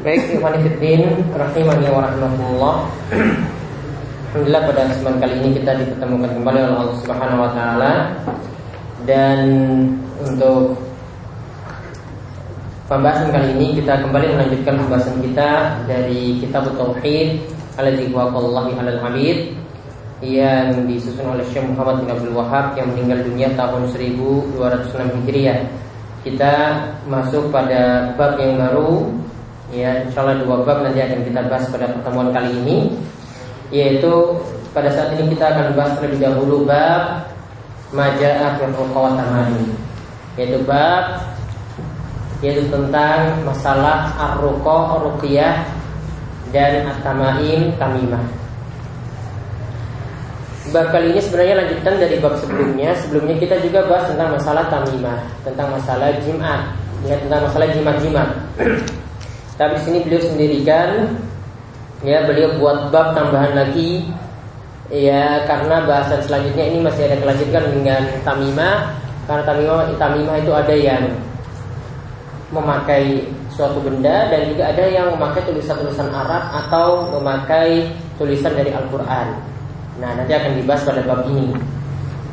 Baik, Ikhwan Fiddin, rahimani wa rahmatullah Alhamdulillah pada kesempatan kali ini kita dipertemukan kembali oleh Allah Subhanahu wa taala dan untuk pembahasan kali ini kita kembali melanjutkan pembahasan kita dari kitab Tauhid alladzi huwa qallahi alal habib yang disusun oleh Syekh Muhammad bin Abdul Wahab yang meninggal dunia tahun 1206 Hijriah. Kita masuk pada bab yang baru Ya, insya Allah dua bab nanti akan kita bahas pada pertemuan kali ini. Yaitu pada saat ini kita akan bahas terlebih dahulu bab Maja'ah fil tamani. Yaitu bab Yaitu tentang masalah ruqyah Dan at-tamaim, tamimah. Bab kali ini sebenarnya lanjutan dari bab sebelumnya. Sebelumnya kita juga bahas tentang masalah tamimah Tentang masalah jimat. Ya, tentang masalah jimat-jimat tapi sini beliau sendirikan ya beliau buat bab tambahan lagi ya karena bahasan selanjutnya ini masih ada kelanjutan dengan tamimah karena tamimah tamimah itu ada yang memakai suatu benda dan juga ada yang memakai tulisan-tulisan Arab atau memakai tulisan dari Al-Qur'an. Nah, nanti akan dibahas pada bab ini.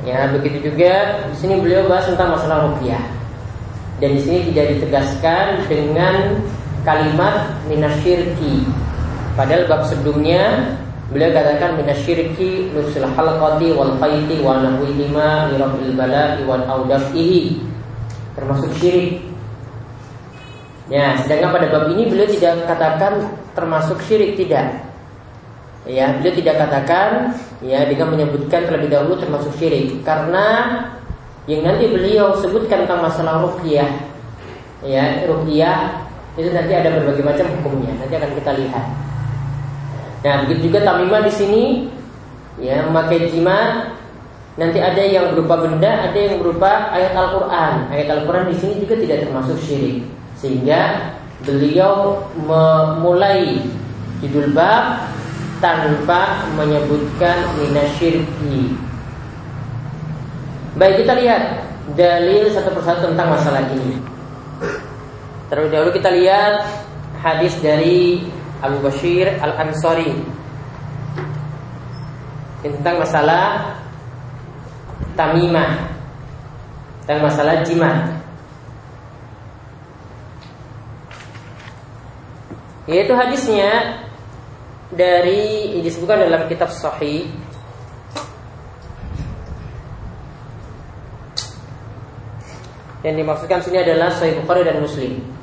Ya, begitu juga di sini beliau bahas tentang masalah rupiah. Dan di sini tidak ditegaskan dengan kalimat minasyirki. Padahal bab sebelumnya beliau katakan minasyirki lusul halqati wal khayti wa nahwihima li rabbil bala'i wal audafihi. Termasuk syirik. Ya, sedangkan pada bab ini beliau tidak katakan termasuk syirik tidak. Ya, beliau tidak katakan ya dengan menyebutkan terlebih dahulu termasuk syirik karena yang nanti beliau sebutkan tentang masalah ruqyah ya ruqyah itu nanti ada berbagai macam hukumnya. Nanti akan kita lihat. Nah, begitu juga tamimah di sini ya memakai jimat nanti ada yang berupa benda, ada yang berupa ayat Al-Qur'an. Ayat Al-Qur'an di sini juga tidak termasuk syirik. Sehingga beliau memulai judul bab tanpa menyebutkan minasyirki. Baik kita lihat dalil satu persatu tentang masalah ini. Terlebih dahulu kita lihat hadis dari Abu Bashir Al Ansori tentang masalah tamimah tentang masalah jimat. Yaitu hadisnya dari disebutkan dalam kitab Sahih yang dimaksudkan sini adalah Sahih Bukhari dan Muslim.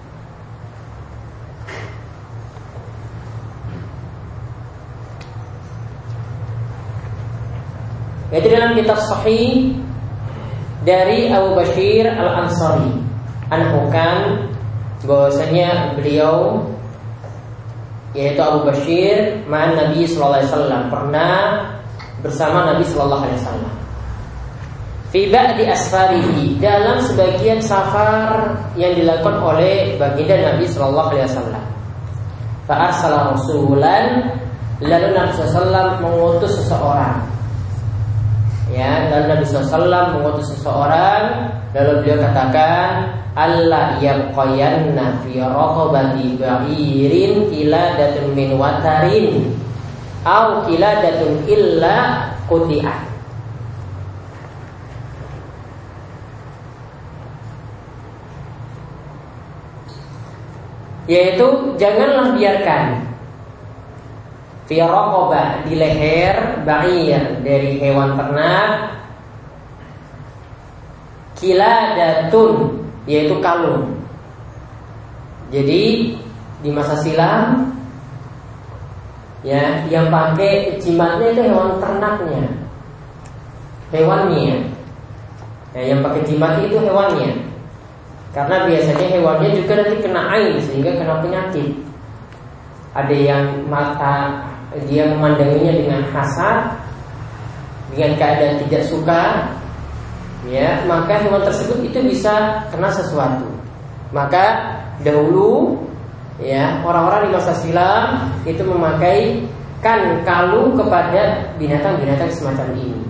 Yaitu dalam kitab sahih dari Abu Bashir Al-Ansari Anhukan bahwasanya beliau yaitu Abu Bashir ma'an Nabi sallallahu alaihi wasallam pernah bersama Nabi sallallahu alaihi wasallam. Fi ba'di asfarihi dalam sebagian safar yang dilakukan oleh baginda Nabi sallallahu alaihi wasallam. Fa arsala rasulan lalu Nabi sallallahu mengutus seseorang Ya, lalu Nabi SAW mengutus seseorang Lalu beliau katakan Allah yabqayanna fi raqabati ba'irin kiladatun min watarin Au kiladatun illa kuti'ah Yaitu janganlah biarkan Fi di leher ba'ir dari hewan ternak. Kiladatun yaitu kalung. Jadi di masa silam ya yang pakai jimatnya itu hewan ternaknya. Hewannya. Ya, yang pakai jimat itu hewannya. Karena biasanya hewannya juga nanti kena air sehingga kena penyakit. Ada yang mata dia memandanginya dengan hasad, dengan keadaan tidak suka, ya maka hewan tersebut itu bisa kena sesuatu. Maka dahulu ya orang-orang di masa silam itu memakai kan kalung kepada binatang-binatang semacam ini.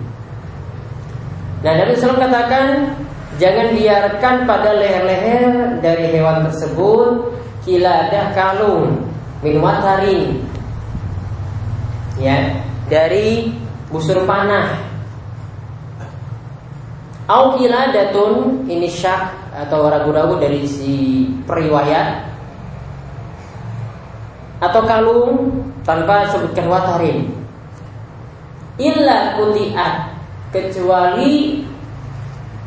Nah Nabi SAW katakan jangan biarkan pada leher-leher dari hewan tersebut ada kalung min watarin ya dari busur panah. Au datun ini syak atau ragu-ragu dari si periwayat. Atau kalung tanpa sebutkan watarin. Illa kutiat kecuali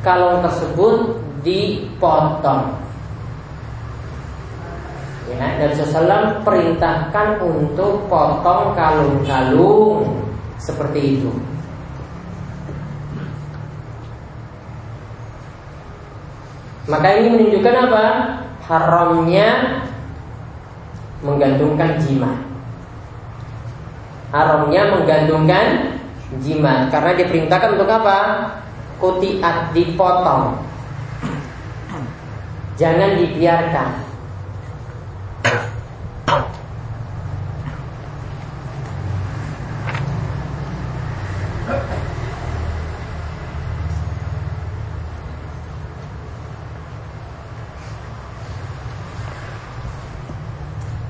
kalung tersebut dipotong Ya, Nabi SAW perintahkan untuk potong kalung-kalung seperti itu. Maka ini menunjukkan apa? Haramnya menggantungkan jimat. Haramnya menggantungkan jimat karena diperintahkan untuk apa? Kutiat dipotong. Jangan dibiarkan.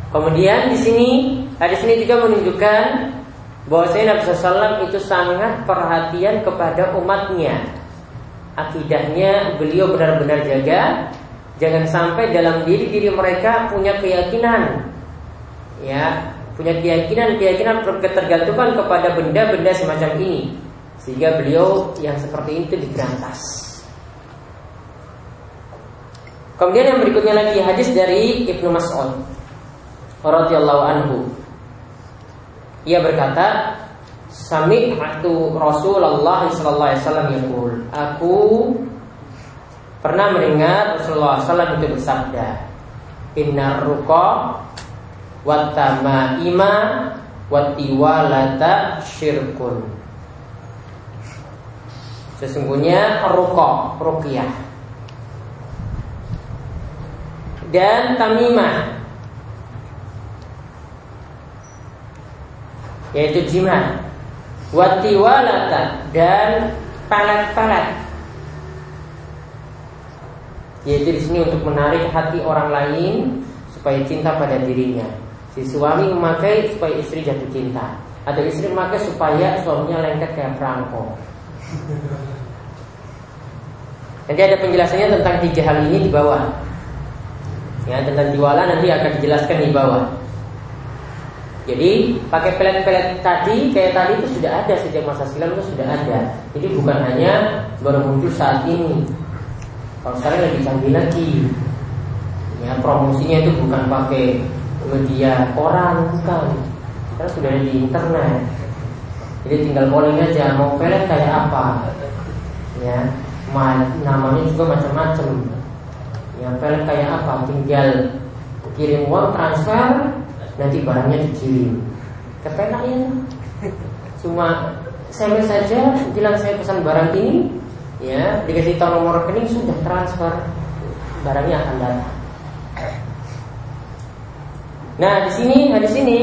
Kemudian di sini hadis ini juga menunjukkan bahwa Nabi SAW itu sangat perhatian kepada umatnya. Akidahnya beliau benar-benar jaga Jangan sampai dalam diri diri mereka punya keyakinan, ya, punya keyakinan keyakinan ketergantungan kepada benda-benda semacam ini, sehingga beliau yang seperti itu diberantas. Kemudian yang berikutnya lagi hadis dari Ibnu Mas'ud radhiyallahu anhu. Ia berkata, Sami'tu Rasulullah sallallahu alaihi wasallam yaqul, aku Pernah mendengar Rasulullah SAW itu bersabda Inna ruqa Watama ima Watiwalata syirkun. Sesungguhnya ruqa Ruqyah. Dan tamimah Yaitu jima Watiwalata Dan palat-palat yaitu di sini untuk menarik hati orang lain supaya cinta pada dirinya. Si suami memakai supaya istri jatuh cinta, atau istri memakai supaya suaminya lengket kayak perangko. Nanti ada penjelasannya tentang tiga hal ini di bawah. Ya, tentang jualan nanti akan dijelaskan di bawah. Jadi pakai pelet-pelet tadi kayak tadi itu sudah ada sejak masa silam itu sudah ada. Jadi bukan hanya baru muncul saat ini, kalau sekarang lebih canggih lagi. Ya, promosinya itu bukan pakai media koran, bukan. Sekarang sudah ada di internet. Jadi tinggal calling aja mau pelet kayak apa. Ya, namanya juga macam-macam. Ya, pelet kayak apa? Tinggal kirim uang transfer, nanti barangnya dikirim. Kepenak ya. Cuma SMS saja bilang saya pesan barang ini ya dikasih tahu nomor rekening sudah transfer barangnya akan datang. Nah di sini di sini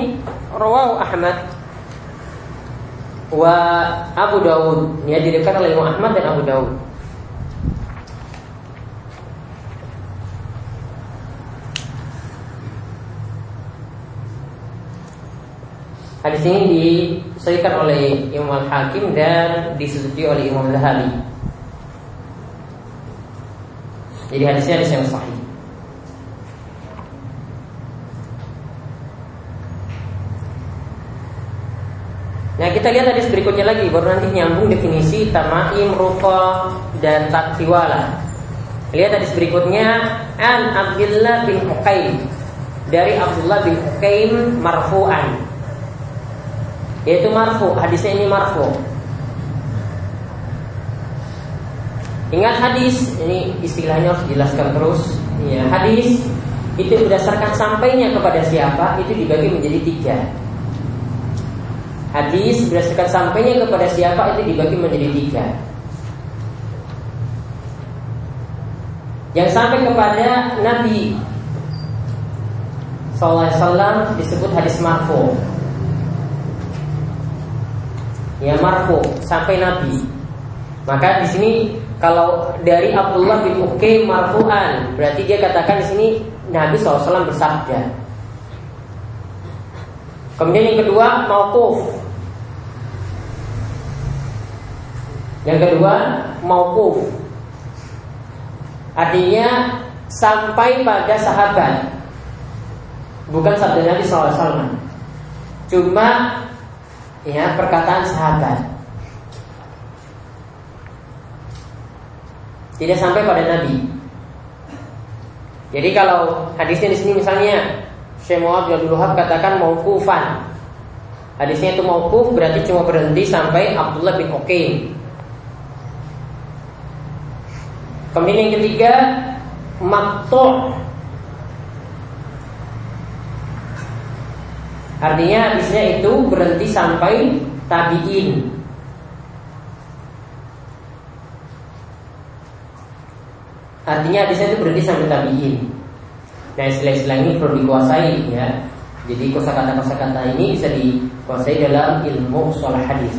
Rawahu Ahmad wa Abu Dawud ya direkan oleh Imam Ahmad dan Abu Dawud. Hadis ini disahihkan oleh Imam Al Hakim dan disetujui oleh Imam Zahabi. Jadi hadisnya hadis yang sahih. Nah kita lihat hadis berikutnya lagi Baru nanti nyambung definisi Tamaim, Rufa, dan Taksiwala Lihat hadis berikutnya An Abdullah bin Hukaim Dari Abdullah bin Hukaim Marfu'an. Yaitu marfu Hadisnya ini marfu Ingat hadis, ini istilahnya harus dijelaskan terus. Ya, hadis itu berdasarkan sampainya kepada siapa itu dibagi menjadi tiga. Hadis berdasarkan sampainya kepada siapa itu dibagi menjadi tiga. Yang sampai kepada Nabi Sallallahu Alaihi Wasallam disebut hadis marfu. Ya marfu sampai Nabi. Maka di sini kalau dari Abdullah bin Ukay marfu'an berarti dia katakan di sini Nabi SAW bersabda. Kemudian yang kedua mauquf. Yang kedua mauquf. Artinya sampai pada sahabat. Bukan sabda Nabi SAW Cuma ya perkataan sahabat Tidak sampai pada Nabi. Jadi kalau hadisnya di sini misalnya Syekh Muhammad bin Abdul katakan maukufan Hadisnya itu maukuf berarti cuma berhenti sampai Abdullah bin Oke Kemudian yang ketiga Maktu' Artinya hadisnya itu berhenti sampai tabiin. Artinya hadisnya itu berhenti sampai tabiin. Nah istilah-istilah ini perlu dikuasai ya. Jadi kosakata-kosakata ini bisa dikuasai dalam ilmu soal hadis.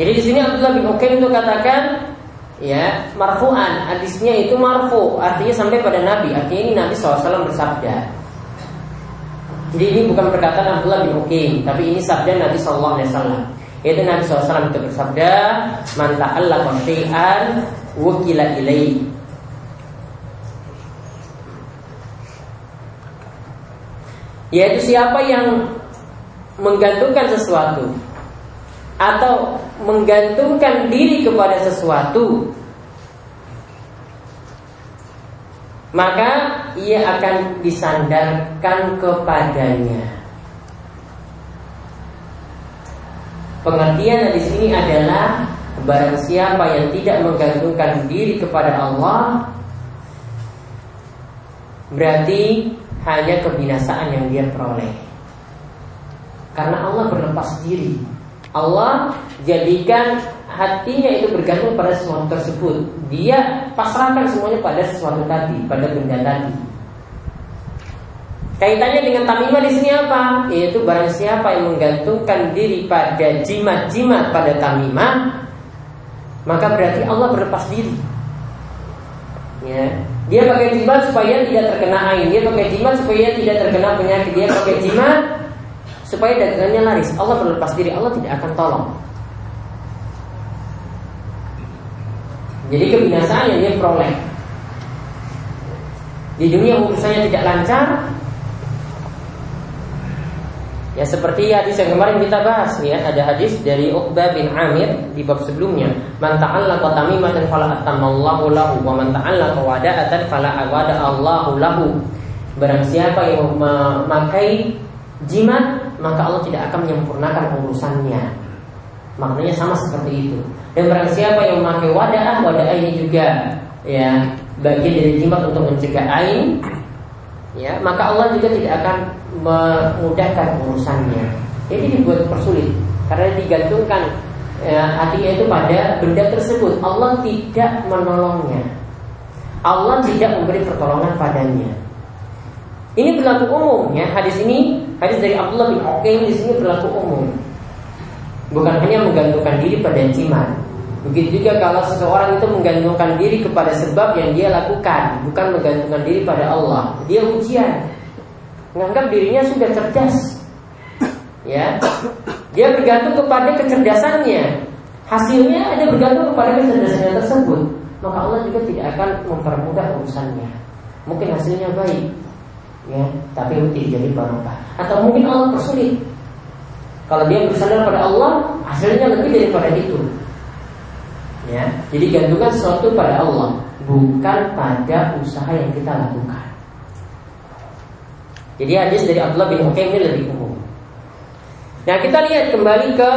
Jadi di sini Abdullah bin Ukaim itu katakan ya marfu'an hadisnya itu marfu artinya sampai pada Nabi artinya ini Nabi SAW bersabda jadi ini bukan perkataan Abdullah bin Uqim, tapi ini sabda Nabi Wasallam. Yaitu Nabi SAW itu bersabda, "Man syai'an wukila ilaihi." Yaitu siapa yang menggantungkan sesuatu atau menggantungkan diri kepada sesuatu maka ia akan disandarkan kepadanya. Pengertian di sini adalah barang siapa yang tidak menggantungkan diri kepada Allah berarti hanya kebinasaan yang dia peroleh. Karena Allah berlepas diri. Allah jadikan hatinya itu bergantung pada sesuatu tersebut. Dia pasrahkan semuanya pada sesuatu tadi, pada benda tadi. Kaitannya dengan tamimah di sini apa? Yaitu barang siapa yang menggantungkan diri pada jimat-jimat pada tamimah, maka berarti Allah berlepas diri. Ya. Dia pakai jimat supaya tidak terkena air, dia pakai jimat supaya tidak terkena penyakit, dia pakai jimat supaya dagangannya laris. Allah berlepas diri, Allah tidak akan tolong. Jadi kebinasaan yang dia peroleh Di dunia urusannya tidak lancar Ya seperti hadis yang kemarin kita bahas ya. Ada hadis dari Uqbah bin Amir di bab sebelumnya. Man ta'allaqa tamimatan fala atamallahu lahu wa man ta'allaqa wada'atan fala awada Allahu lahu. Barang siapa yang memakai jimat maka Allah tidak akan menyempurnakan urusannya maknanya sama seperti itu. Dan barang siapa yang memakai wadah, wadah ini juga ya bagian dari jimat untuk mencegah ain, ya maka Allah juga tidak akan memudahkan urusannya. Jadi dibuat persulit karena digantungkan ya, hatinya itu pada benda tersebut. Allah tidak menolongnya. Allah tidak memberi pertolongan padanya. Ini berlaku umum ya. Hadis ini hadis dari Abdullah bin Uqaim di sini berlaku umum. Bukan hanya menggantungkan diri pada jimat, Begitu juga kalau seseorang itu menggantungkan diri kepada sebab yang dia lakukan, bukan menggantungkan diri pada Allah. Dia ujian, menganggap dirinya sudah cerdas. Ya, dia bergantung kepada kecerdasannya. Hasilnya ada bergantung kepada kecerdasannya tersebut. Maka Allah juga tidak akan mempermudah urusannya. Mungkin hasilnya baik, ya, tapi tidak jadi barokah. Atau mungkin Allah persulit. Kalau dia bersandar pada Allah, hasilnya lebih daripada itu. Ya, jadi gantungkan sesuatu pada Allah, bukan pada usaha yang kita lakukan. Jadi hadis dari Abdullah bin Hukaim ini lebih umum. Nah kita lihat kembali ke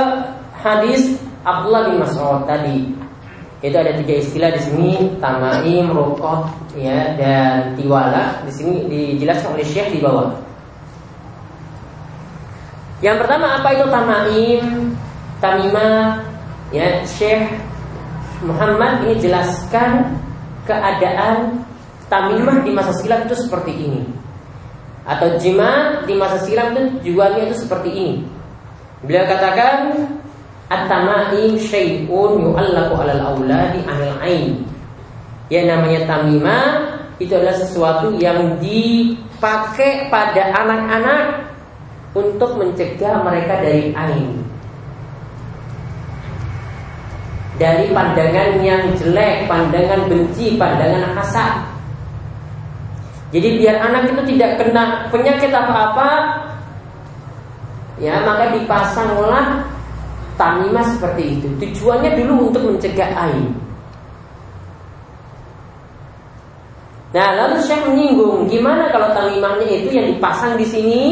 hadis Abdullah bin Mas'ud tadi. Itu ada tiga istilah di sini, tamaim, rokok, ya, dan tiwala. Di sini dijelaskan oleh Syekh di bawah. Yang pertama apa itu tamaim, tamimah, ya, Syekh Muhammad ini jelaskan keadaan tamimah di masa silam itu seperti ini. Atau jima di masa silam itu jualnya itu seperti ini. Beliau katakan At-tamaim syai'un yu'allaku alal awladi anil ain Yang namanya tamimah Itu adalah sesuatu yang dipakai pada anak-anak Untuk mencegah mereka dari ain Dari pandangan yang jelek Pandangan benci, pandangan hasad Jadi biar anak itu tidak kena penyakit apa-apa Ya maka dipasanglah tamimah seperti itu. Tujuannya dulu untuk mencegah air. Nah, lalu saya menyinggung gimana kalau tamimahnya itu yang dipasang di sini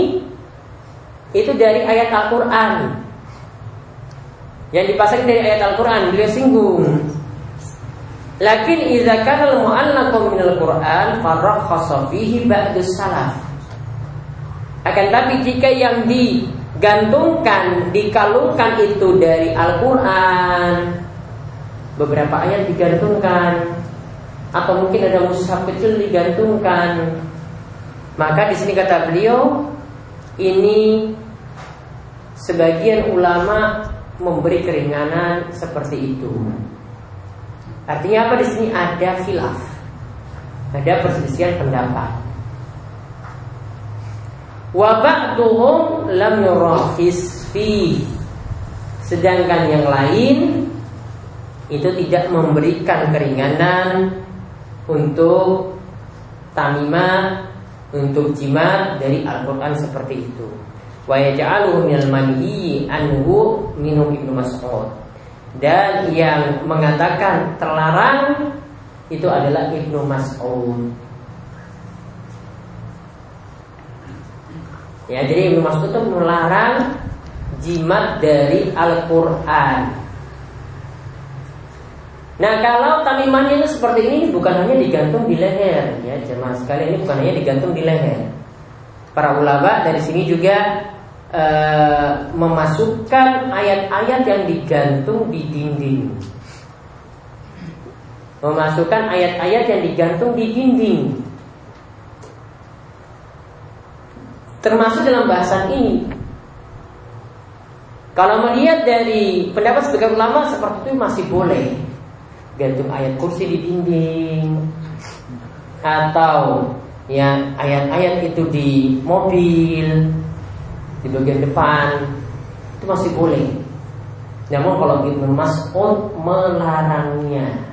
itu dari ayat Al-Qur'an. Yang dipasang dari ayat Al-Qur'an, beliau singgung. Lakin idza kana al-mu'allaqu min al-Qur'an farakhasa fihi ba'du salaf. Akan tapi jika yang di gantungkan, dikalungkan itu dari Al-Quran Beberapa ayat digantungkan Atau mungkin ada mushaf kecil digantungkan Maka di sini kata beliau Ini Sebagian ulama memberi keringanan seperti itu Artinya apa di sini ada khilaf Ada perselisihan pendapat Wa ba'duhum lam yurahis fi. Sedangkan yang lain itu tidak memberikan keringanan untuk tamimah untuk jimat dari Al-Qur'an seperti itu. Wa yaj'aluhu minal manhi anhu minum Ibnu Mas'ud. Dan yang mengatakan terlarang itu adalah Ibnu Mas'ud. Ya, jadi Ibnu Mas'ud itu melarang jimat dari Al-Qur'an. Nah, kalau tamimahnya itu seperti ini bukan hanya digantung di leher, ya, jemaah sekali ini bukan hanya digantung di leher. Para ulama dari sini juga e, memasukkan ayat-ayat yang digantung di dinding. Memasukkan ayat-ayat yang digantung di dinding. termasuk dalam bahasan ini. Kalau melihat dari pendapat sebagian ulama seperti itu masih boleh gantung ayat kursi di dinding atau ya ayat-ayat itu di mobil di bagian depan itu masih boleh. Namun kalau Ibnu Mas'ud melarangnya.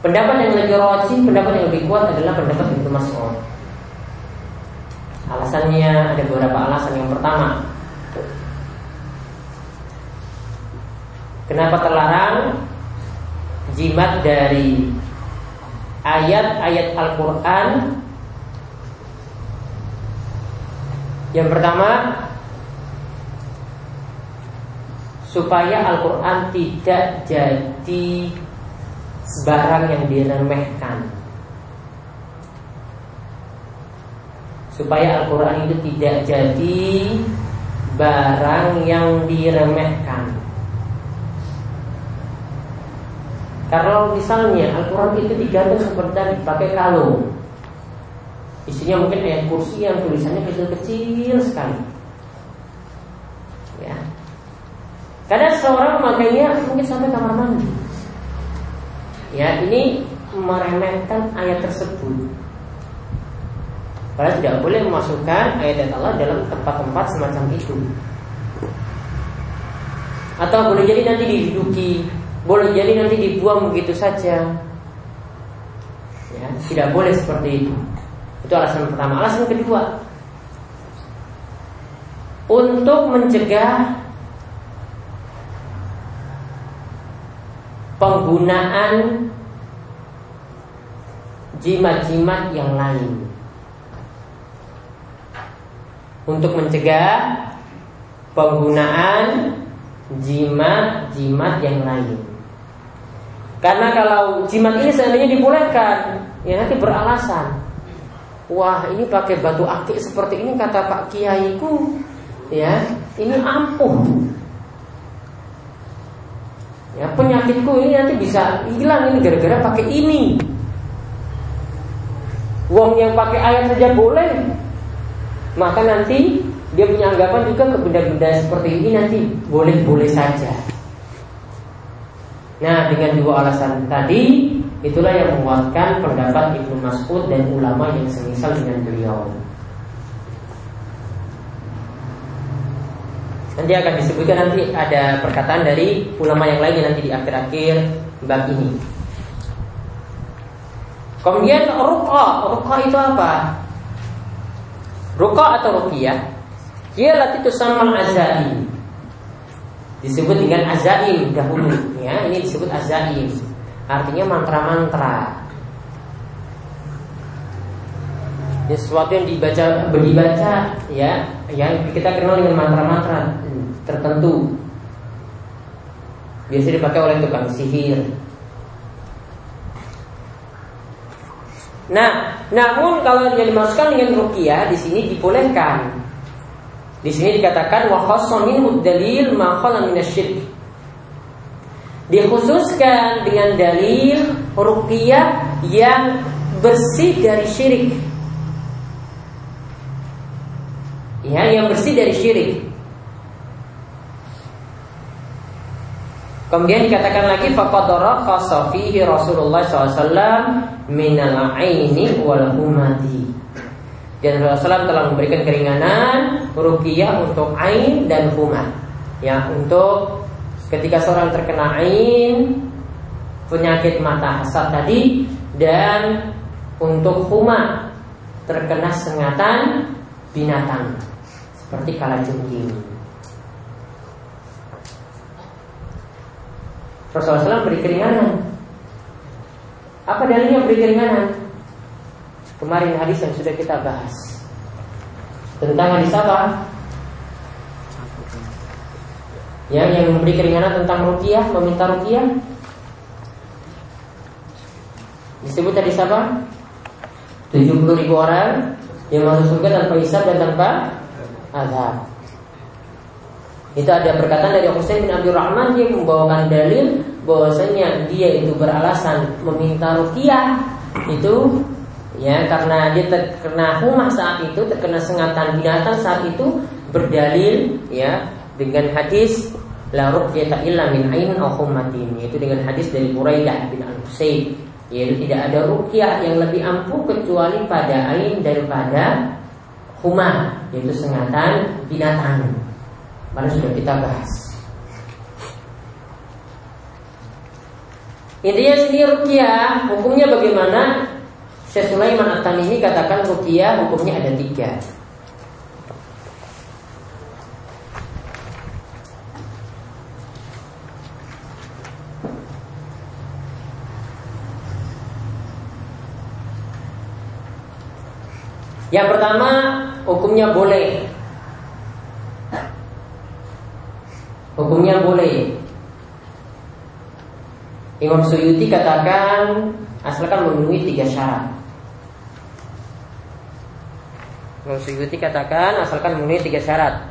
Pendapat yang lebih rajin, pendapat yang lebih kuat adalah pendapat Ibnu Mas'ud. Alasannya ada beberapa alasan. Yang pertama, kenapa terlarang jimat dari ayat-ayat Al-Quran? Yang pertama, supaya Al-Quran tidak jadi barang yang diremehkan. supaya Al-Quran itu tidak jadi barang yang diremehkan. Kalau misalnya Al-Quran itu digantung seperti tadi pakai kalung, isinya mungkin ayat kursi yang tulisannya kecil-kecil sekali. Ya, karena seorang makanya mungkin sampai kamar mandi. Ya, ini meremehkan ayat tersebut. Karena tidak boleh memasukkan ayat Allah dalam tempat-tempat semacam itu. Atau boleh jadi nanti diduduki, boleh jadi nanti dibuang begitu saja. Ya, tidak boleh seperti itu. Itu alasan pertama. Alasan kedua, untuk mencegah penggunaan jimat-jimat yang lain untuk mencegah penggunaan jimat-jimat yang lain. Karena kalau jimat ini seandainya dibolehkan, ya nanti beralasan. Wah ini pakai batu akik seperti ini kata Pak Kiaiku, ya ini ampuh. Ya penyakitku ini nanti bisa hilang ini gara-gara pakai ini. Wong yang pakai ayat saja boleh, maka nanti dia punya anggapan juga ke benda-benda seperti ini nanti boleh-boleh saja. Nah, dengan dua alasan tadi, itulah yang menguatkan pendapat Ibnu Mas'ud dan ulama yang semisal dengan beliau. Nanti akan disebutkan nanti ada perkataan dari ulama yang lain nanti di akhir-akhir bab ini. Kemudian ruqa, ruqa itu apa? Ruqa atau ruqyah? Dia latih sama azai disebut dengan azaim dahulu ya ini disebut azaim artinya mantra-mantra. Ini sesuatu yang dibaca dibaca ya yang kita kenal dengan mantra-mantra tertentu. Biasa dipakai oleh tukang sihir. Nah, namun kalau yang dimasukkan dengan rukiah di sini dibolehkan. Di sini dikatakan wa khassa minhu dalil ma khala minasyirk. Dikhususkan dengan dalil ruqyah yang bersih dari syirik. Ya, yang bersih dari syirik. Kemudian dikatakan lagi faqadara khassa fihi Rasulullah SAW minal aini wal humati. Dan Rasulullah SAW telah memberikan keringanan rukiah untuk ain dan huma. Ya, untuk ketika seorang terkena ain penyakit mata hasad tadi dan untuk huma terkena sengatan binatang seperti kalajengking. Rasulullah SAW beri keringanan. Apa dalilnya beri keringanan? Kemarin hadis yang sudah kita bahas Tentang hadis apa? Ya, yang memberi keringanan tentang rukiah, meminta rukiah Disebut tadi siapa? 70 ribu orang yang masuk surga tanpa hisab dan tanpa azab. Itu ada perkataan dari Husain bin Abdul Rahman dia membawakan dalil bahwasanya dia itu beralasan meminta rukiah itu ya karena dia terkena humah saat itu terkena sengatan binatang saat itu berdalil ya dengan hadis la ruqyata illa min ainin aw hummatin yaitu dengan hadis dari Buraidah bin Al-Husayn yaitu tidak ada ruqyah yang lebih ampuh kecuali pada ain daripada humah yaitu sengatan binatang mana sudah kita bahas Intinya sini rukyah hukumnya bagaimana? Syekh Sulaiman At-Tamimi katakan ruqyah hukumnya ada tiga. Yang pertama hukumnya boleh. Hukumnya boleh. Imam Suyuti katakan asalkan memenuhi tiga syarat. Imam Suyuti katakan asalkan memenuhi tiga syarat.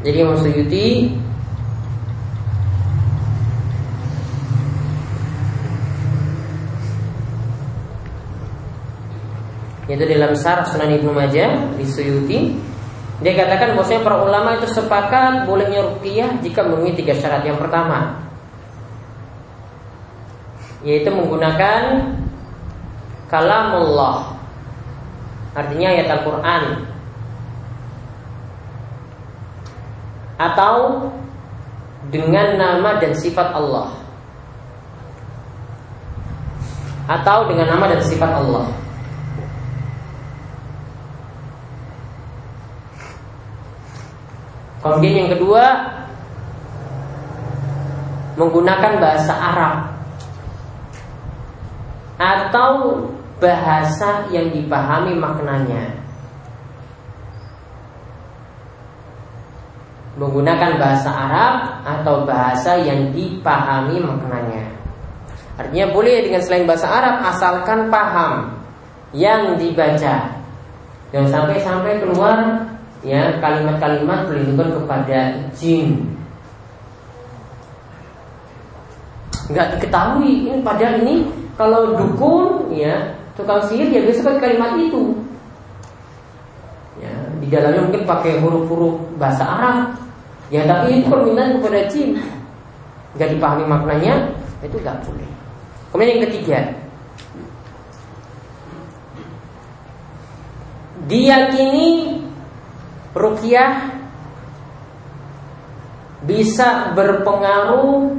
Jadi Imam Suyuti Yaitu dalam Sarah Sunan Ibnu Majah di Suyuti. Dia katakan bahwasanya para ulama itu sepakat bolehnya ruqyah jika memenuhi tiga syarat. Yang pertama, yaitu menggunakan kalamullah. Artinya ayat Al-Qur'an. Atau dengan nama dan sifat Allah. Atau dengan nama dan sifat Allah Kemudian yang kedua menggunakan bahasa Arab atau bahasa yang dipahami maknanya. menggunakan bahasa Arab atau bahasa yang dipahami maknanya. Artinya boleh dengan selain bahasa Arab asalkan paham yang dibaca. Jangan sampai-sampai keluar ya kalimat-kalimat perlindungan kepada jin. Enggak diketahui ini padahal ini kalau dukun ya tukang sihir ya biasa pakai kalimat itu. Ya, di dalamnya mungkin pakai huruf-huruf bahasa Arab. Ya tapi itu permintaan kepada jin. Enggak dipahami maknanya itu enggak boleh. Kemudian yang ketiga, diyakini rukyah bisa berpengaruh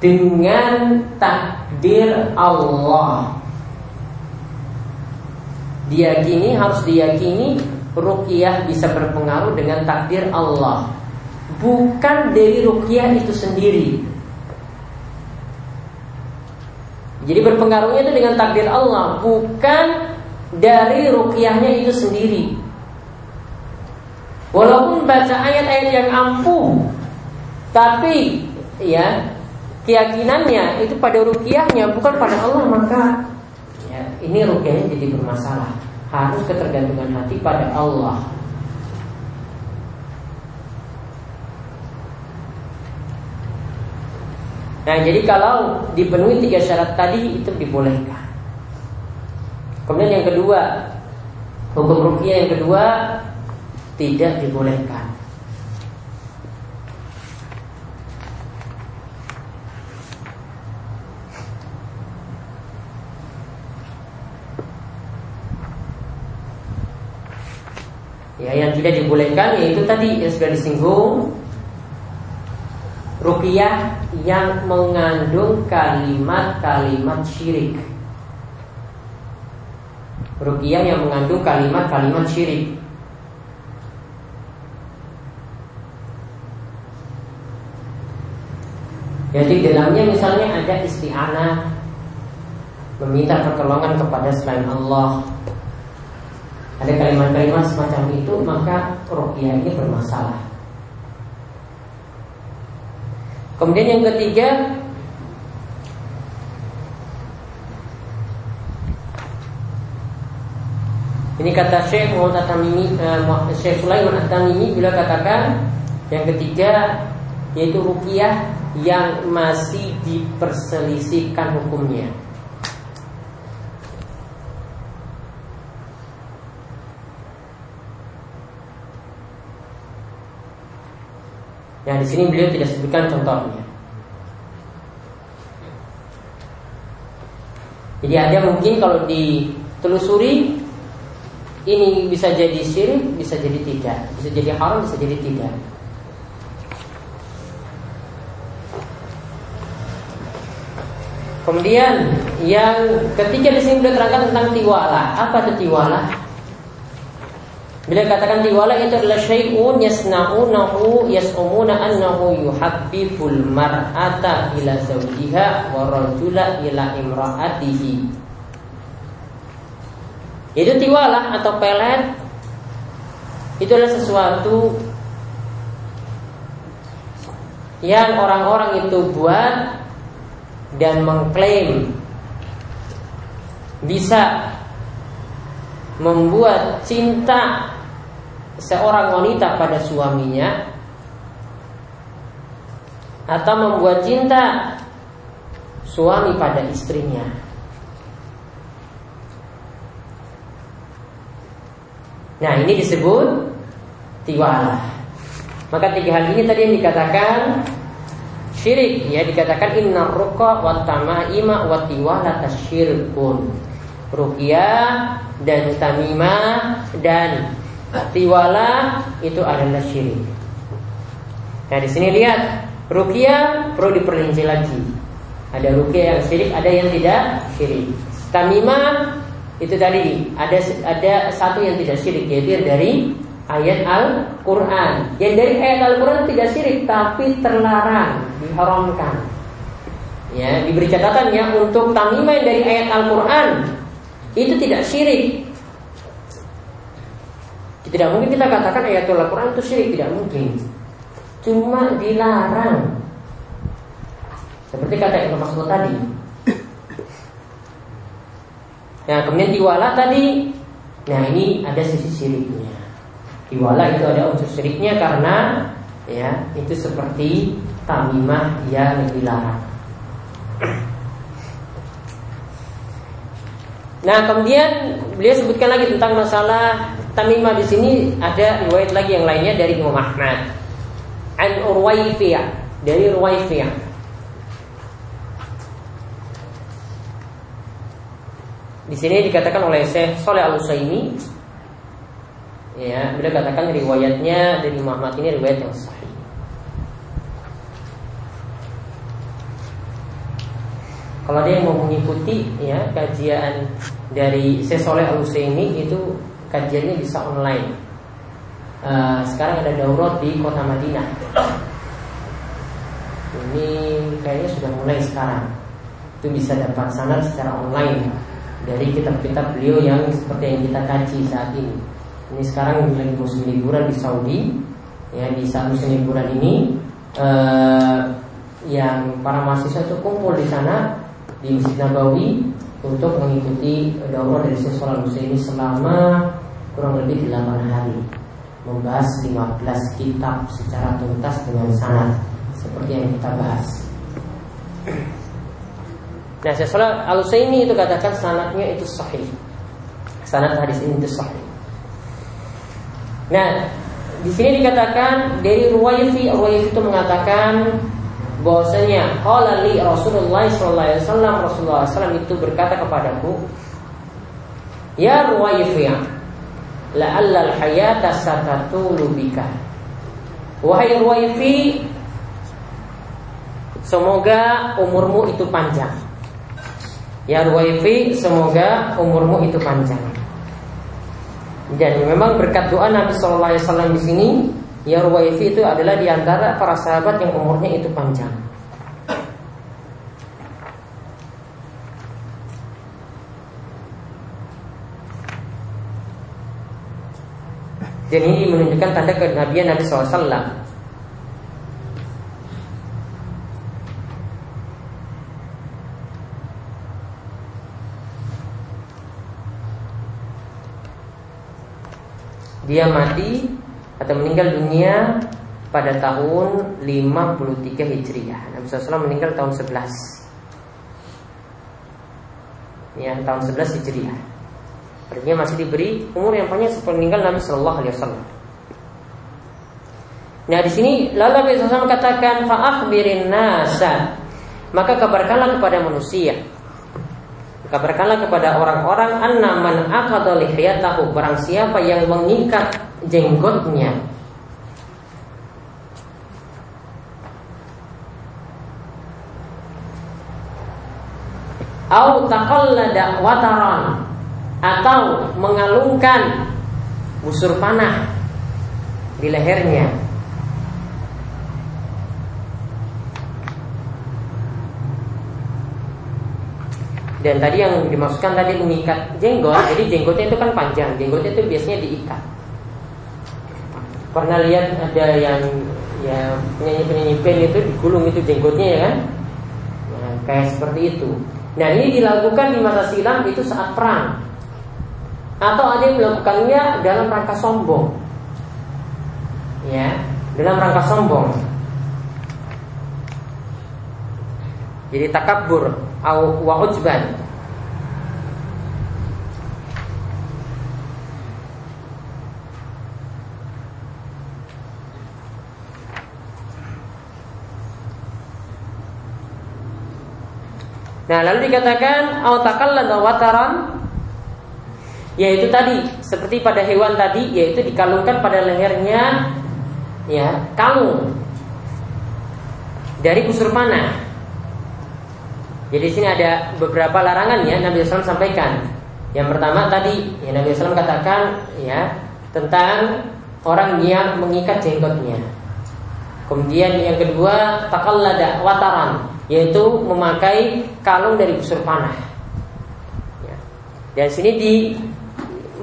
dengan takdir Allah. Diyakini harus diyakini rukyah bisa berpengaruh dengan takdir Allah. Bukan dari rukyah itu sendiri. Jadi berpengaruhnya itu dengan takdir Allah, bukan dari rukyahnya itu sendiri. Walaupun baca ayat-ayat yang ampuh, tapi ya keyakinannya itu pada rukyahnya bukan pada Allah maka ya, ini rukyahnya jadi bermasalah. Harus ketergantungan hati pada Allah. Nah jadi kalau dipenuhi tiga syarat tadi itu dibolehkan. Kemudian yang kedua, hukum rukyah yang kedua tidak dibolehkan. Ya, yang tidak dibolehkan yaitu tadi yang sudah disinggung rupiah yang mengandung kalimat-kalimat syirik. Rupiah yang mengandung kalimat-kalimat syirik. Jadi dalamnya misalnya ada isti'anah Meminta pertolongan kepada selain Allah Ada kalimat-kalimat semacam itu Maka rupiah ini bermasalah Kemudian yang ketiga Ini kata Syekh Muhammad At-Tamimi uh, Syekh Sulaiman At-Tamimi bila katakan yang ketiga yaitu rukiah yang masih diperselisihkan hukumnya. Yang di sini beliau tidak sebutkan contohnya. Jadi ada mungkin kalau ditelusuri ini bisa jadi syirik, bisa jadi tidak, bisa jadi haram, bisa jadi tidak. Kemudian yang ketiga di sini beliau terangkan tentang tiwala. Apa itu tiwala? Bila katakan tiwala itu adalah syai'un yasna'unahu yas'umuna annahu yuhabbibul mar'ata ila zawjiha wa rajula ila imra'atihi. Itu tiwala atau pelet itu adalah sesuatu yang orang-orang itu buat dan mengklaim bisa membuat cinta seorang wanita pada suaminya atau membuat cinta suami pada istrinya. Nah, ini disebut tiwala. Maka tiga hal ini tadi yang dikatakan syirik ya dikatakan inna ruqa wa tamaima wa tiwala tasyirkun. Ruqyah dan tamimah dan tiwala itu adalah syirik. Nah di sini lihat rukia perlu diperinci lagi. Ada rukia yang syirik, ada yang tidak syirik. Tamimah itu tadi ada ada satu yang tidak syirik yaitu dari ayat Al-Quran. Yang dari ayat Al-Quran tidak syirik tapi terlarang, diharamkan. Ya, diberi catatan ya untuk tamimah yang dari ayat Al-Quran itu tidak syirik. Tidak mungkin kita katakan ayatul Al-Quran itu syirik, tidak mungkin. Cuma dilarang. Seperti kata Ibnu Mas'ud tadi. Nah, kemudian diwala tadi, nah ini ada sisi syiriknya. Diwala itu ada unsur syiriknya karena ya itu seperti tamimah yang dilarang. Nah, kemudian beliau sebutkan lagi tentang masalah tamimah di sini ada riwayat lagi yang lainnya dari Imam Ahmad. An Urwaifiyah dari Urwaifiyah. Di sini dikatakan oleh Syekh Saleh Al Utsaimin ya, beliau katakan riwayatnya dari Imam Ahmad ini riwayat yang sahih. Kalau dia mau mengikuti ya kajian dari Sesoleh Al ini itu kajiannya bisa online. Uh, sekarang ada daurah di kota Madinah. Ini kayaknya sudah mulai sekarang. Itu bisa dapat sanad secara online dari kitab-kitab beliau yang seperti yang kita kaji saat ini. Ini sekarang lagi musim liburan di Saudi. Ya di saat musim liburan ini uh, yang para mahasiswa itu kumpul di sana di Masjid Nabawi untuk mengikuti daurah dari Syekh ini selama kurang lebih 8 hari membahas 15 kitab secara tuntas dengan sanad seperti yang kita bahas. Nah, Syekh al ini itu katakan sanadnya itu sahih. Sanad hadis ini itu sahih. Nah, di sini dikatakan dari Ruwaifi, Ruwaifi itu mengatakan bahwasanya qala li Rasulullah sallallahu alaihi wasallam Rasulullah SAW itu berkata kepadaku Ya Ruwayfi'ah la'alla al-hayata satatulu bika. Wahai Ruwayfi Semoga umurmu itu panjang. Ya Ruwayfi Semoga umurmu itu panjang. Dan memang berkat doa Nabi Sallallahu Alaihi Wasallam di sini Ya Ruwaifi itu adalah di antara para sahabat yang umurnya itu panjang. Dan ini menunjukkan tanda kenabian Nabi SAW Dia mati atau meninggal dunia pada tahun 53 Hijriah. Nabi SAW meninggal tahun 11. Ya, tahun 11 Hijriah. Artinya masih diberi umur yang panjang seperti meninggal Nabi Shallallahu Alaihi Wasallam. Nah di sini lalu Nabi SAW katakan faahbirin nasa maka kabarkanlah kepada manusia kabarkanlah kepada orang-orang anna man aqada lihiyatahu barang siapa yang mengikat jenggotnya. Au taqallada wataran atau mengalungkan busur panah di lehernya. Dan tadi yang dimaksudkan tadi mengikat jenggot, jadi jenggotnya itu kan panjang, jenggotnya itu biasanya diikat pernah lihat ada yang ya penyanyi-penyanyi band itu digulung itu jenggotnya ya kan? Nah, kayak seperti itu. Nah ini dilakukan di masa silam itu saat perang. Atau ada yang melakukannya dalam rangka sombong. Ya dalam rangka sombong. Jadi takabur au wa ujban Nah, lalu dikatakan autakal wataran yaitu tadi seperti pada hewan tadi yaitu dikalungkan pada lehernya ya kalung dari busur panah. Jadi di sini ada beberapa larangan ya Nabi SAW sampaikan. Yang pertama tadi ya Nabi SAW katakan ya tentang orang yang mengikat jenggotnya. Kemudian yang kedua takallada wataran yaitu memakai kalung dari busur panah. Ya. Dan sini di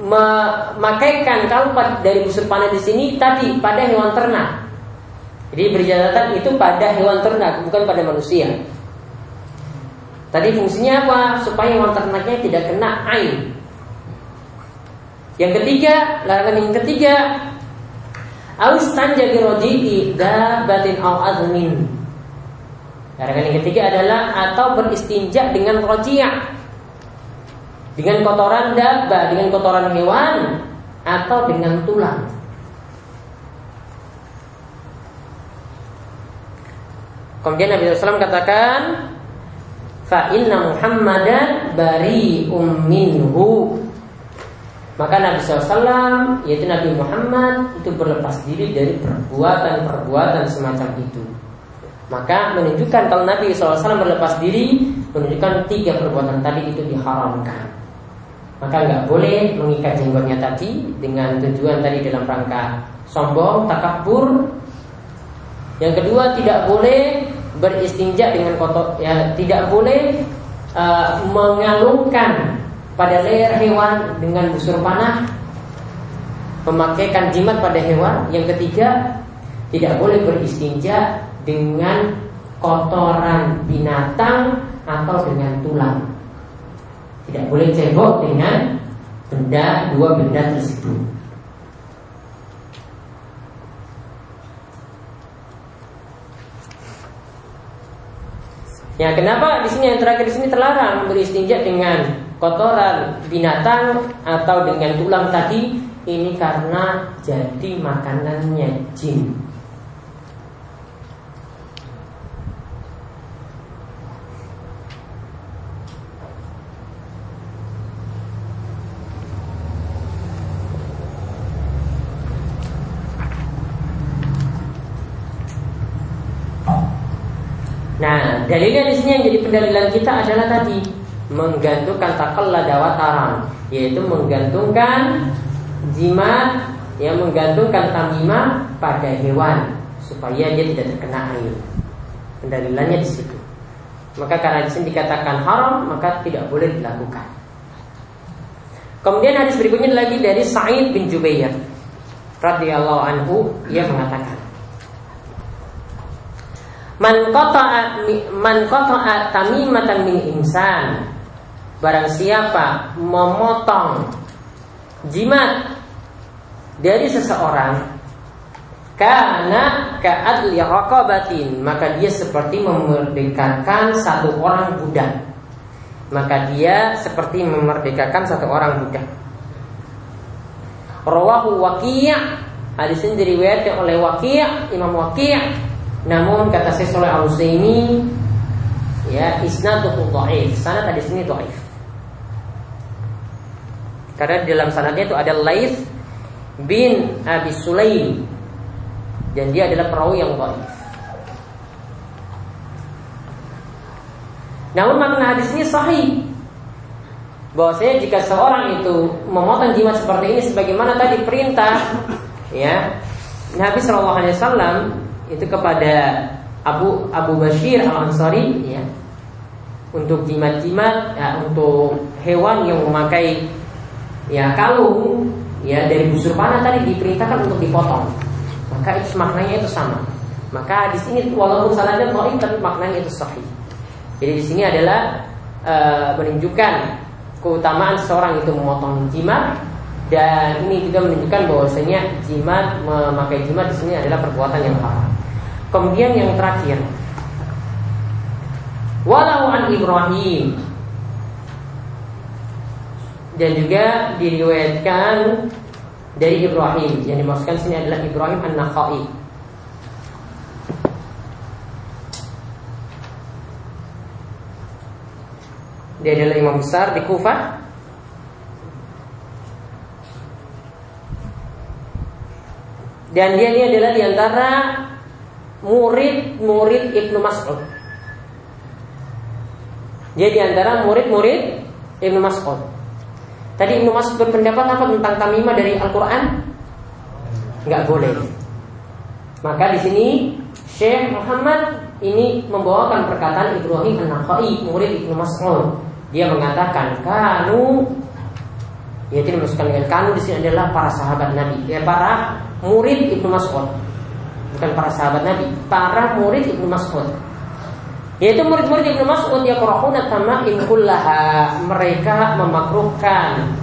memakaikan kalau dari busur panah di sini tadi pada hewan ternak. Jadi berjadatan itu pada hewan ternak bukan pada manusia. Tadi fungsinya apa? Supaya hewan ternaknya tidak kena air. Yang ketiga, larangan yang ketiga, aus tanja bi dabatin au azmin. Larangan yang ketiga adalah atau beristinja dengan rojiyah dengan kotoran dabah, dengan kotoran hewan atau dengan tulang. Kemudian Nabi SAW katakan, fa inna Muhammadan bari minhu. Maka Nabi SAW, yaitu Nabi Muhammad, itu berlepas diri dari perbuatan-perbuatan semacam itu. Maka menunjukkan kalau Nabi SAW berlepas diri, menunjukkan tiga perbuatan tadi itu diharamkan maka nggak boleh mengikat jenggotnya tadi dengan tujuan tadi dalam rangka sombong, takabur. Yang kedua tidak boleh beristinja dengan kotor, ya tidak boleh uh, mengalungkan pada leher hewan dengan busur panah, memakaikan jimat pada hewan. Yang ketiga tidak boleh beristinja dengan kotoran binatang atau dengan tulang. Tidak boleh cebok dengan benda dua benda tersebut. Ya, kenapa di sini yang terakhir di sini terlarang beristinja dengan kotoran binatang atau dengan tulang tadi? Ini karena jadi makanannya jin. Nah, dalilnya di sini yang jadi pendalilan kita adalah tadi menggantungkan takalla dawataran, yaitu menggantungkan jimat yang menggantungkan tamimah pada hewan supaya dia tidak terkena air. Pendalilannya di situ. Maka karena di sini dikatakan haram, maka tidak boleh dilakukan. Kemudian hadis berikutnya lagi dari Sa'id bin Jubair radhiyallahu anhu ia mengatakan Man qata'a man qata'a min insan. Barang siapa memotong jimat dari seseorang karena ka'adli raqabatin maka dia seperti memerdekakan satu orang budak. Maka dia seperti memerdekakan satu orang budak. Rawahu waqi' hadis ini diriwayatkan oleh waqi' Imam waqi' Namun kata Syekh Saleh Al Utsaimin ya isnaduhu dhaif. Sanad di sini dhaif. Karena di dalam sanadnya itu ada Laith bin Abi Sulaim dan dia adalah perawi yang dhaif. Namun makna hadis ini sahih bahwasanya jika seorang itu memotong jimat seperti ini sebagaimana tadi perintah ya Nabi Wasallam itu kepada Abu Abu Bashir Al Ansari ya. Untuk jimat-jimat ya, untuk hewan yang memakai ya kalung ya dari busur panah tadi diperintahkan untuk dipotong. Maka itu maknanya itu sama. Maka di sini walaupun salahnya dhaif tapi maknanya itu sahih. Jadi di sini adalah e, menunjukkan keutamaan seorang itu memotong jimat dan ini juga menunjukkan bahwasanya jimat memakai jimat di sini adalah perbuatan yang haram. Kemudian yang terakhir. Walau an Ibrahim. Dan juga diriwayatkan dari Ibrahim. Yang dimaksudkan sini adalah Ibrahim An-Nakhai. Dia adalah imam besar di Kufah Dan dia ini adalah di antara murid-murid Ibnu Mas'ud. Dia di antara murid-murid Ibnu Mas'ud. Tadi Ibnu Mas'ud berpendapat apa tentang tamimah dari Al-Quran? Enggak boleh. Maka di sini Syekh Muhammad ini membawakan perkataan Ibrahim An-Nakhai, murid Ibnu Mas'ud. Dia mengatakan kanu Yaitu dimasukkan dengan kanu di sini adalah para sahabat Nabi, ya para murid Ibnu Mas'ud. Bukan para sahabat Nabi, para murid Ibnu Mas'ud. Yaitu murid-murid Ibnu Mas'ud ya qurahuna tama'in kullaha. Mereka memakruhkan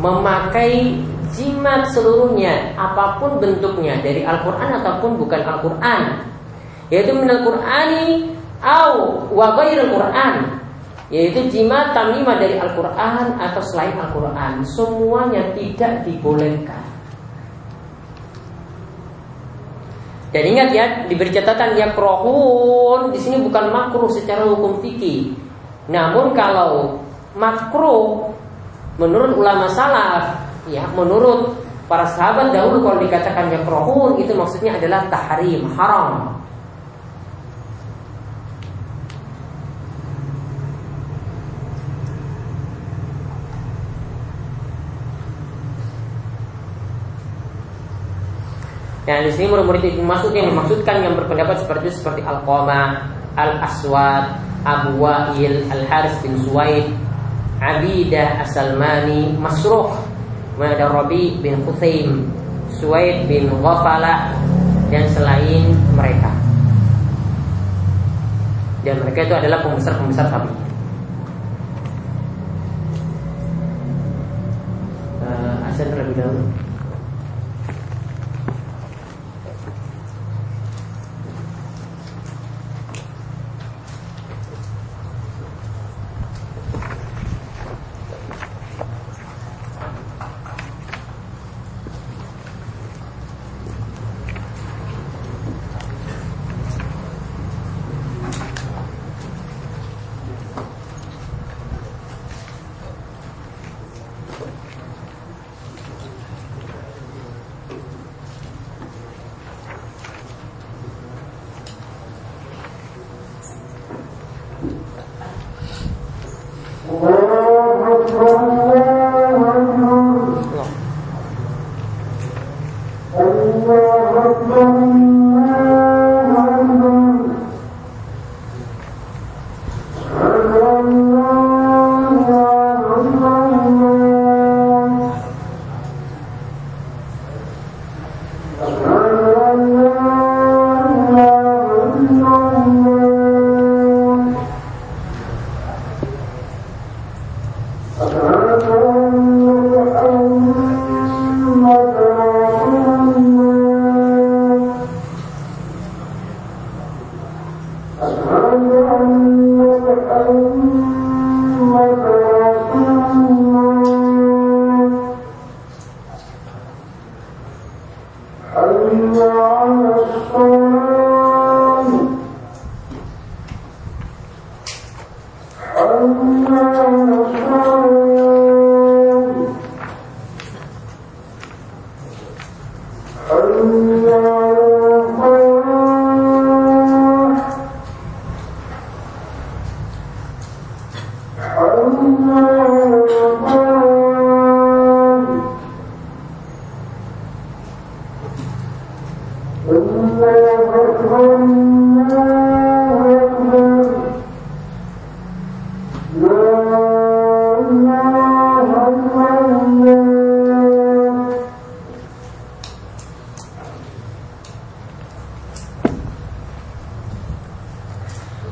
memakai jimat seluruhnya apa pun bentuknya dari Al-Qur'an ataupun bukan Al-Qur'an. Yaitu minal Qur'ani au wa ghairil Qur'an yaitu jimat tamimah dari Al-Quran atau selain Al-Quran semuanya tidak dibolehkan dan ingat ya diberi catatan ya krohun di sini bukan makruh secara hukum fikih. Namun kalau makruh menurut ulama salaf ya menurut para sahabat dahulu kalau dikatakan ya krohun itu maksudnya adalah tahrim haram Nah di sini murid-murid Ibnu Mas'ud yang dimaksudkan yang berpendapat seperti seperti Al-Qama, Al-Aswad, Abu Wa'il, Al-Haris bin Suwaid, Abidah As-Salmani, Masruh, ada Rabi bin Quthaim, Suwaid bin Ghafala dan selain mereka. Dan mereka itu adalah pembesar-pembesar tabi. Uh, terlebih dahulu.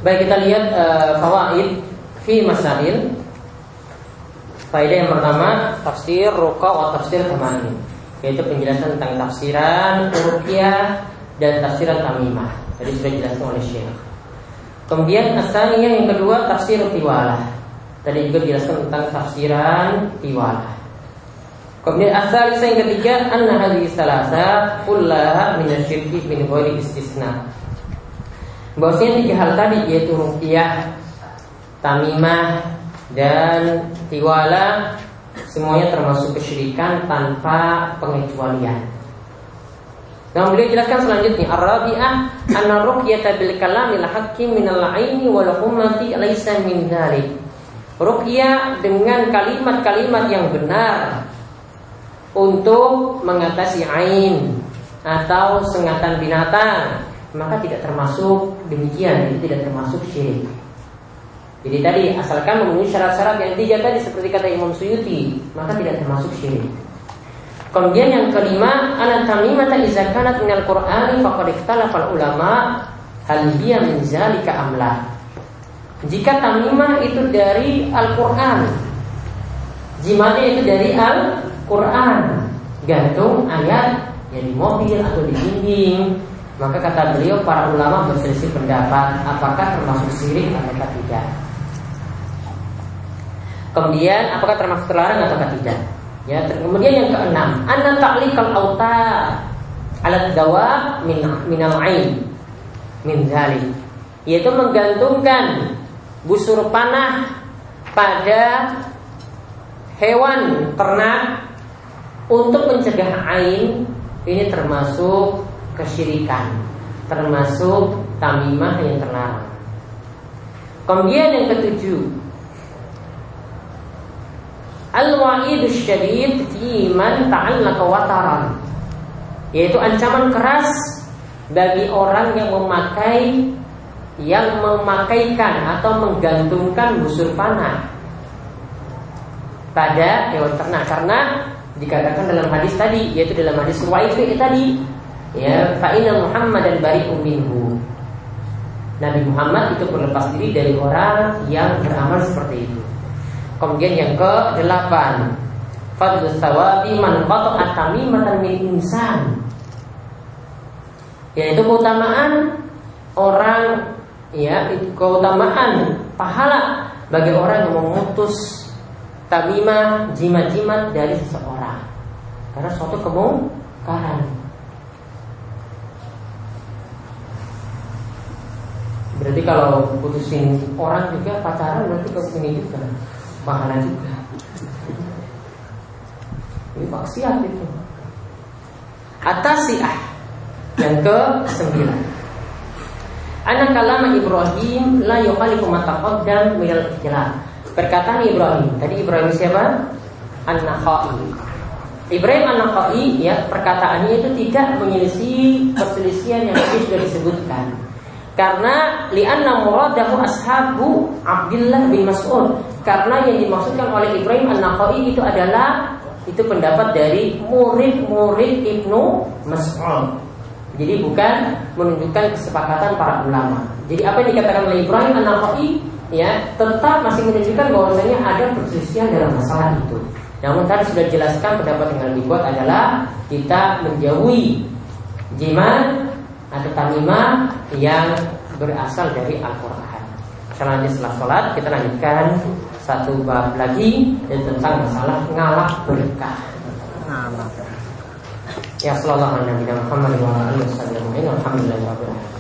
Baik kita lihat uh, fawaid fi masail. Faedah yang pertama tafsir ruqa wa tafsir tamani yaitu penjelasan tentang tafsiran ruqyah dan tafsiran tamimah. Tadi sudah dijelaskan oleh Syekh. Kemudian asalnya yang kedua tafsir tiwalah. Tadi juga dijelaskan tentang tafsiran tiwalah. Kemudian asal yang ketiga anna hadhihi salasa kullaha min asyirki min istisna. Bahwasanya tiga hal tadi yaitu rupiah, tamimah dan tiwala semuanya termasuk kesyirikan tanpa pengecualian. Yang beliau jelaskan selanjutnya Ar-rabi'ah anna ruqyata bil kalamil haqqi min al-aini wal hummati laisa min dzalik. Ruqyah dengan kalimat-kalimat yang benar untuk mengatasi ain atau sengatan binatang maka tidak termasuk demikian itu tidak termasuk syirik Jadi tadi asalkan memenuhi syarat-syarat yang tiga tadi seperti kata Imam Suyuti, maka tidak termasuk syirik. Kemudian yang kelima, anak tamimata idza kanat minal Qur'ani faqad ikhtalafa ulama hal hiya min zalika. Jika tamimah itu dari Al-Qur'an, jimatnya itu dari Al-Quran Gantung ayat yang di mobil atau di dinding Maka kata beliau para ulama berselisih pendapat Apakah termasuk sirik atau tidak Kemudian apakah termasuk terlarang atau tidak? Ya, kemudian yang keenam, anna ta'likal auta alat dawa min minal ain min zalik. Yaitu menggantungkan busur panah pada hewan ternak untuk mencegah ain ini termasuk kesyirikan, termasuk tamimah yang terlarang. Kemudian yang ketujuh, Al-wa'idus syadid fi man ta'allaka wataran Yaitu ancaman keras bagi orang yang memakai yang memakaikan atau menggantungkan busur panah pada hewan ternak karena dikatakan dalam hadis tadi yaitu dalam hadis Ruwaifi tadi ya fa'ina Muhammad dan bari minhu. Nabi Muhammad itu berlepas diri dari orang yang beramal seperti itu. Kemudian yang ke delapan Fadlus sawabi man qata'a min insan. Yaitu keutamaan orang ya keutamaan pahala bagi orang yang memutus tamimah jimat-jimat dari seseorang. Karena suatu kemungkaran berarti kalau putusin orang juga pacaran berarti ke sini juga pahala juga. Ini maksiat itu. Atasiah yang ke sembilan. Anak kalama Ibrahim la yukhalifu ma taqaddam minal ikhtilaf. Perkataan Ibrahim. Tadi Ibrahim siapa? An-Nakhai. Ibrahim An-Nakhai ya perkataannya itu tidak menyelisih perselisihan yang tadi sudah disebutkan. Karena li'anna muradahu ashabu Abdullah bin Mas'ud. Karena yang dimaksudkan oleh Ibrahim An-Nakhai itu adalah Itu pendapat dari murid-murid Ibnu Mas'ud. Jadi bukan menunjukkan kesepakatan para ulama. Jadi apa yang dikatakan oleh Ibrahim An-Nakhai ya Tetap masih menunjukkan bahwasanya ada perselisihan dalam masalah itu. Namun tadi sudah jelaskan pendapat yang dibuat adalah Kita menjauhi jimat atau tamimah yang berasal dari Al-Quran. Selanjutnya setelah sholat kita lanjutkan satu bab lagi yaitu tentang masalah ngalak berkah. Ya sallallahu alaihi wa sallam. Alhamdulillah